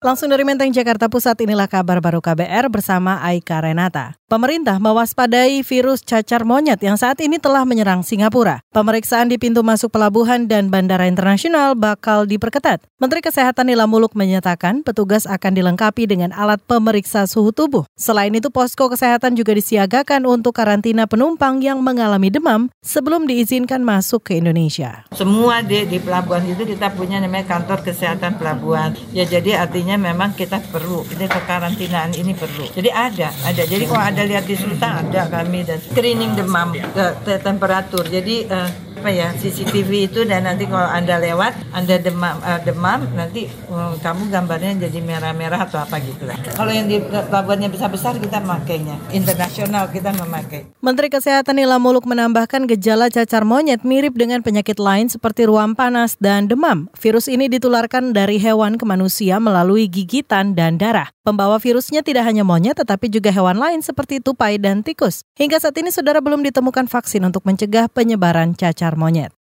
Langsung dari Menteng Jakarta Pusat inilah kabar baru KBR bersama Aika Renata. Pemerintah mewaspadai virus cacar monyet yang saat ini telah menyerang Singapura. Pemeriksaan di pintu masuk pelabuhan dan bandara internasional bakal diperketat. Menteri Kesehatan Nila Muluk menyatakan petugas akan dilengkapi dengan alat pemeriksa suhu tubuh. Selain itu posko kesehatan juga disiagakan untuk karantina penumpang yang mengalami demam sebelum diizinkan masuk ke Indonesia. Semua di, di pelabuhan itu kita punya namanya kantor kesehatan pelabuhan. Ya jadi artinya artinya memang kita perlu ini kekarantinaan ini perlu. Jadi ada ada. Jadi kalau ada lihat di Sultan ada kami dan screening demam ke, ke temperatur. Jadi uh, apa ya CCTV itu dan nanti kalau anda lewat anda demam uh, demam nanti uh, kamu gambarnya jadi merah-merah atau apa gitu lah. Kalau yang di pelabuhannya besar-besar kita makainya. Internasional kita memakai. Menteri Kesehatan Nila Muluk menambahkan gejala cacar monyet mirip dengan penyakit lain seperti ruam panas dan demam. Virus ini ditularkan dari hewan ke manusia melalui gigitan dan darah pembawa virusnya tidak hanya monyet tetapi juga hewan lain seperti tupai dan tikus hingga saat ini saudara belum ditemukan vaksin untuk mencegah penyebaran cacar monyet.